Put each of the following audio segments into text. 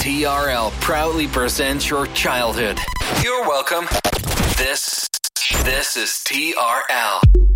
TRL proudly presents your childhood. You're welcome. This this is TRL.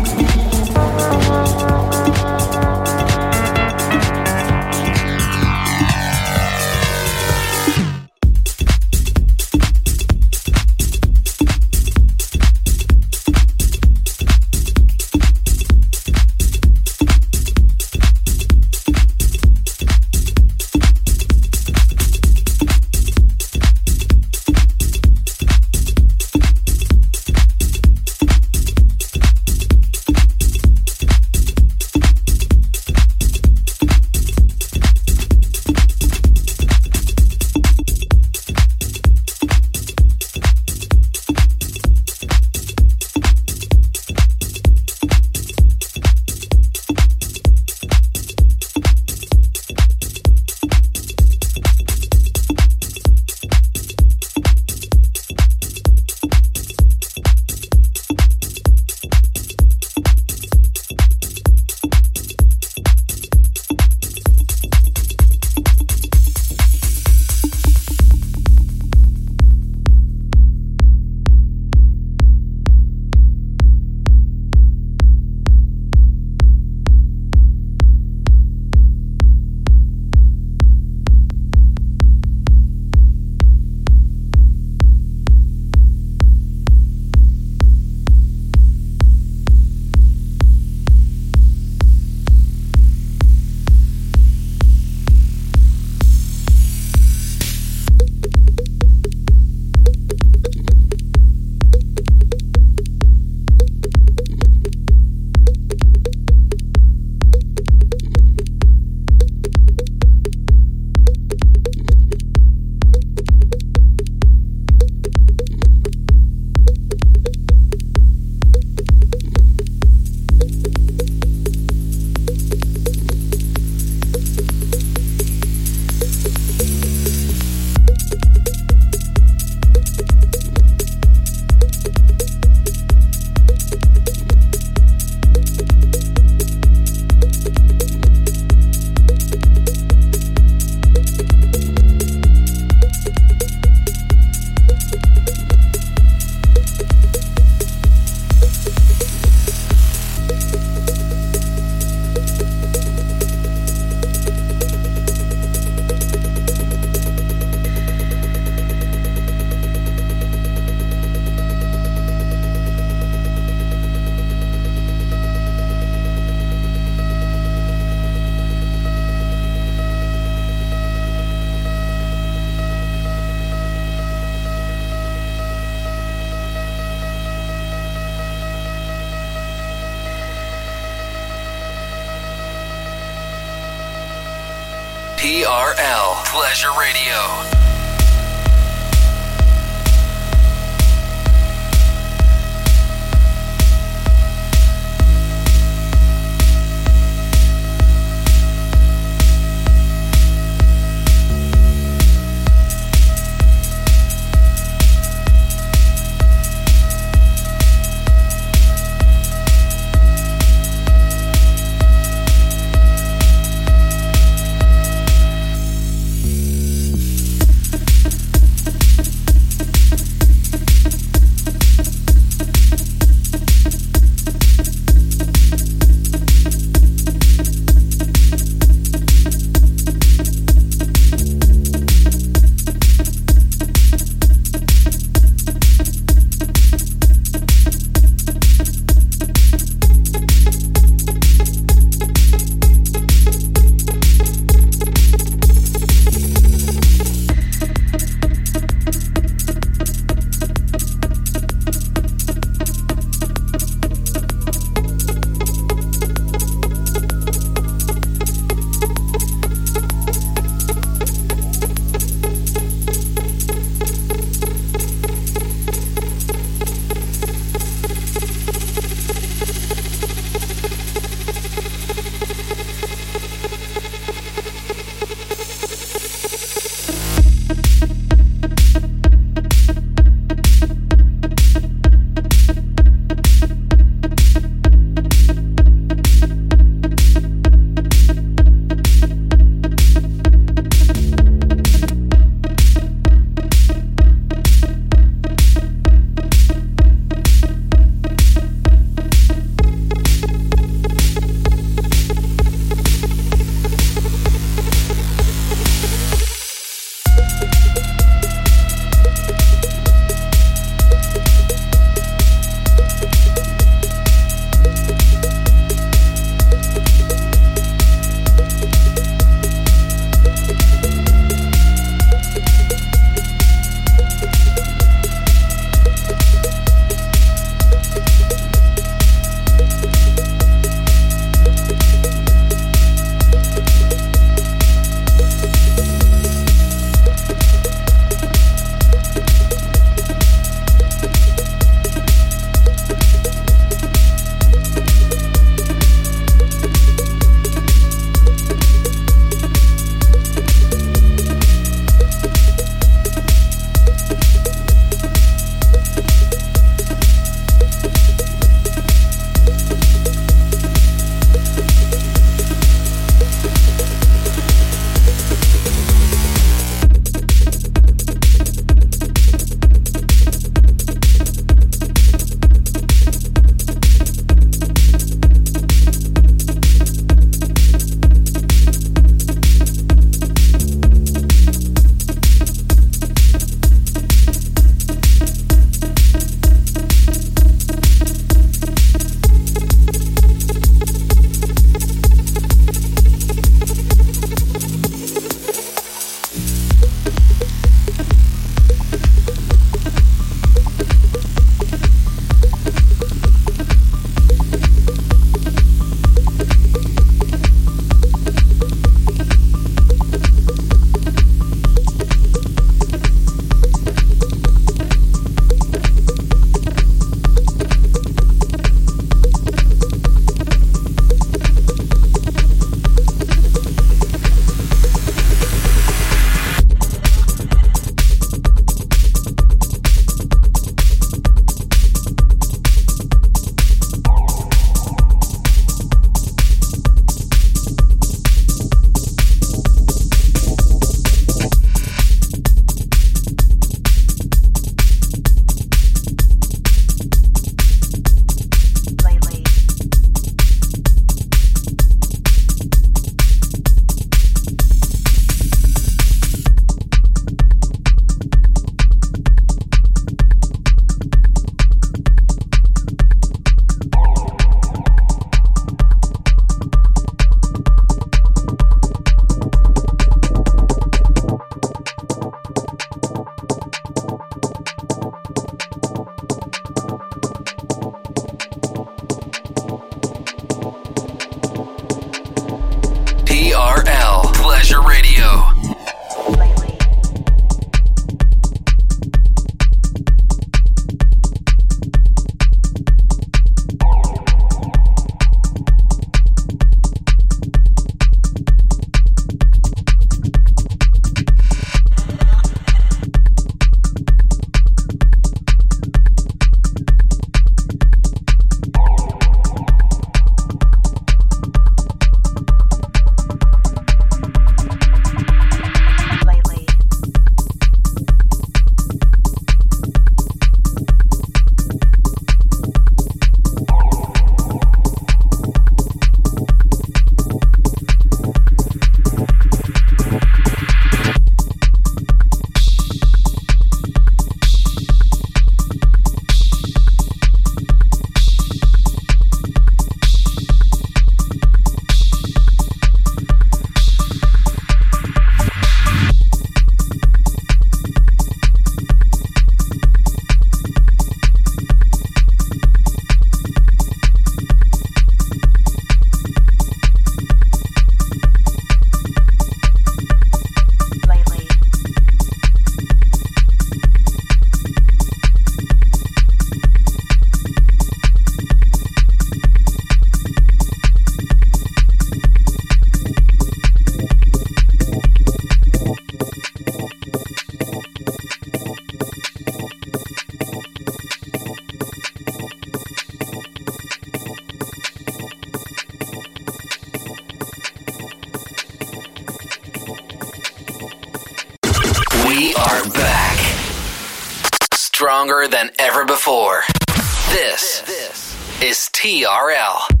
Son chapeau vite à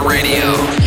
Radio.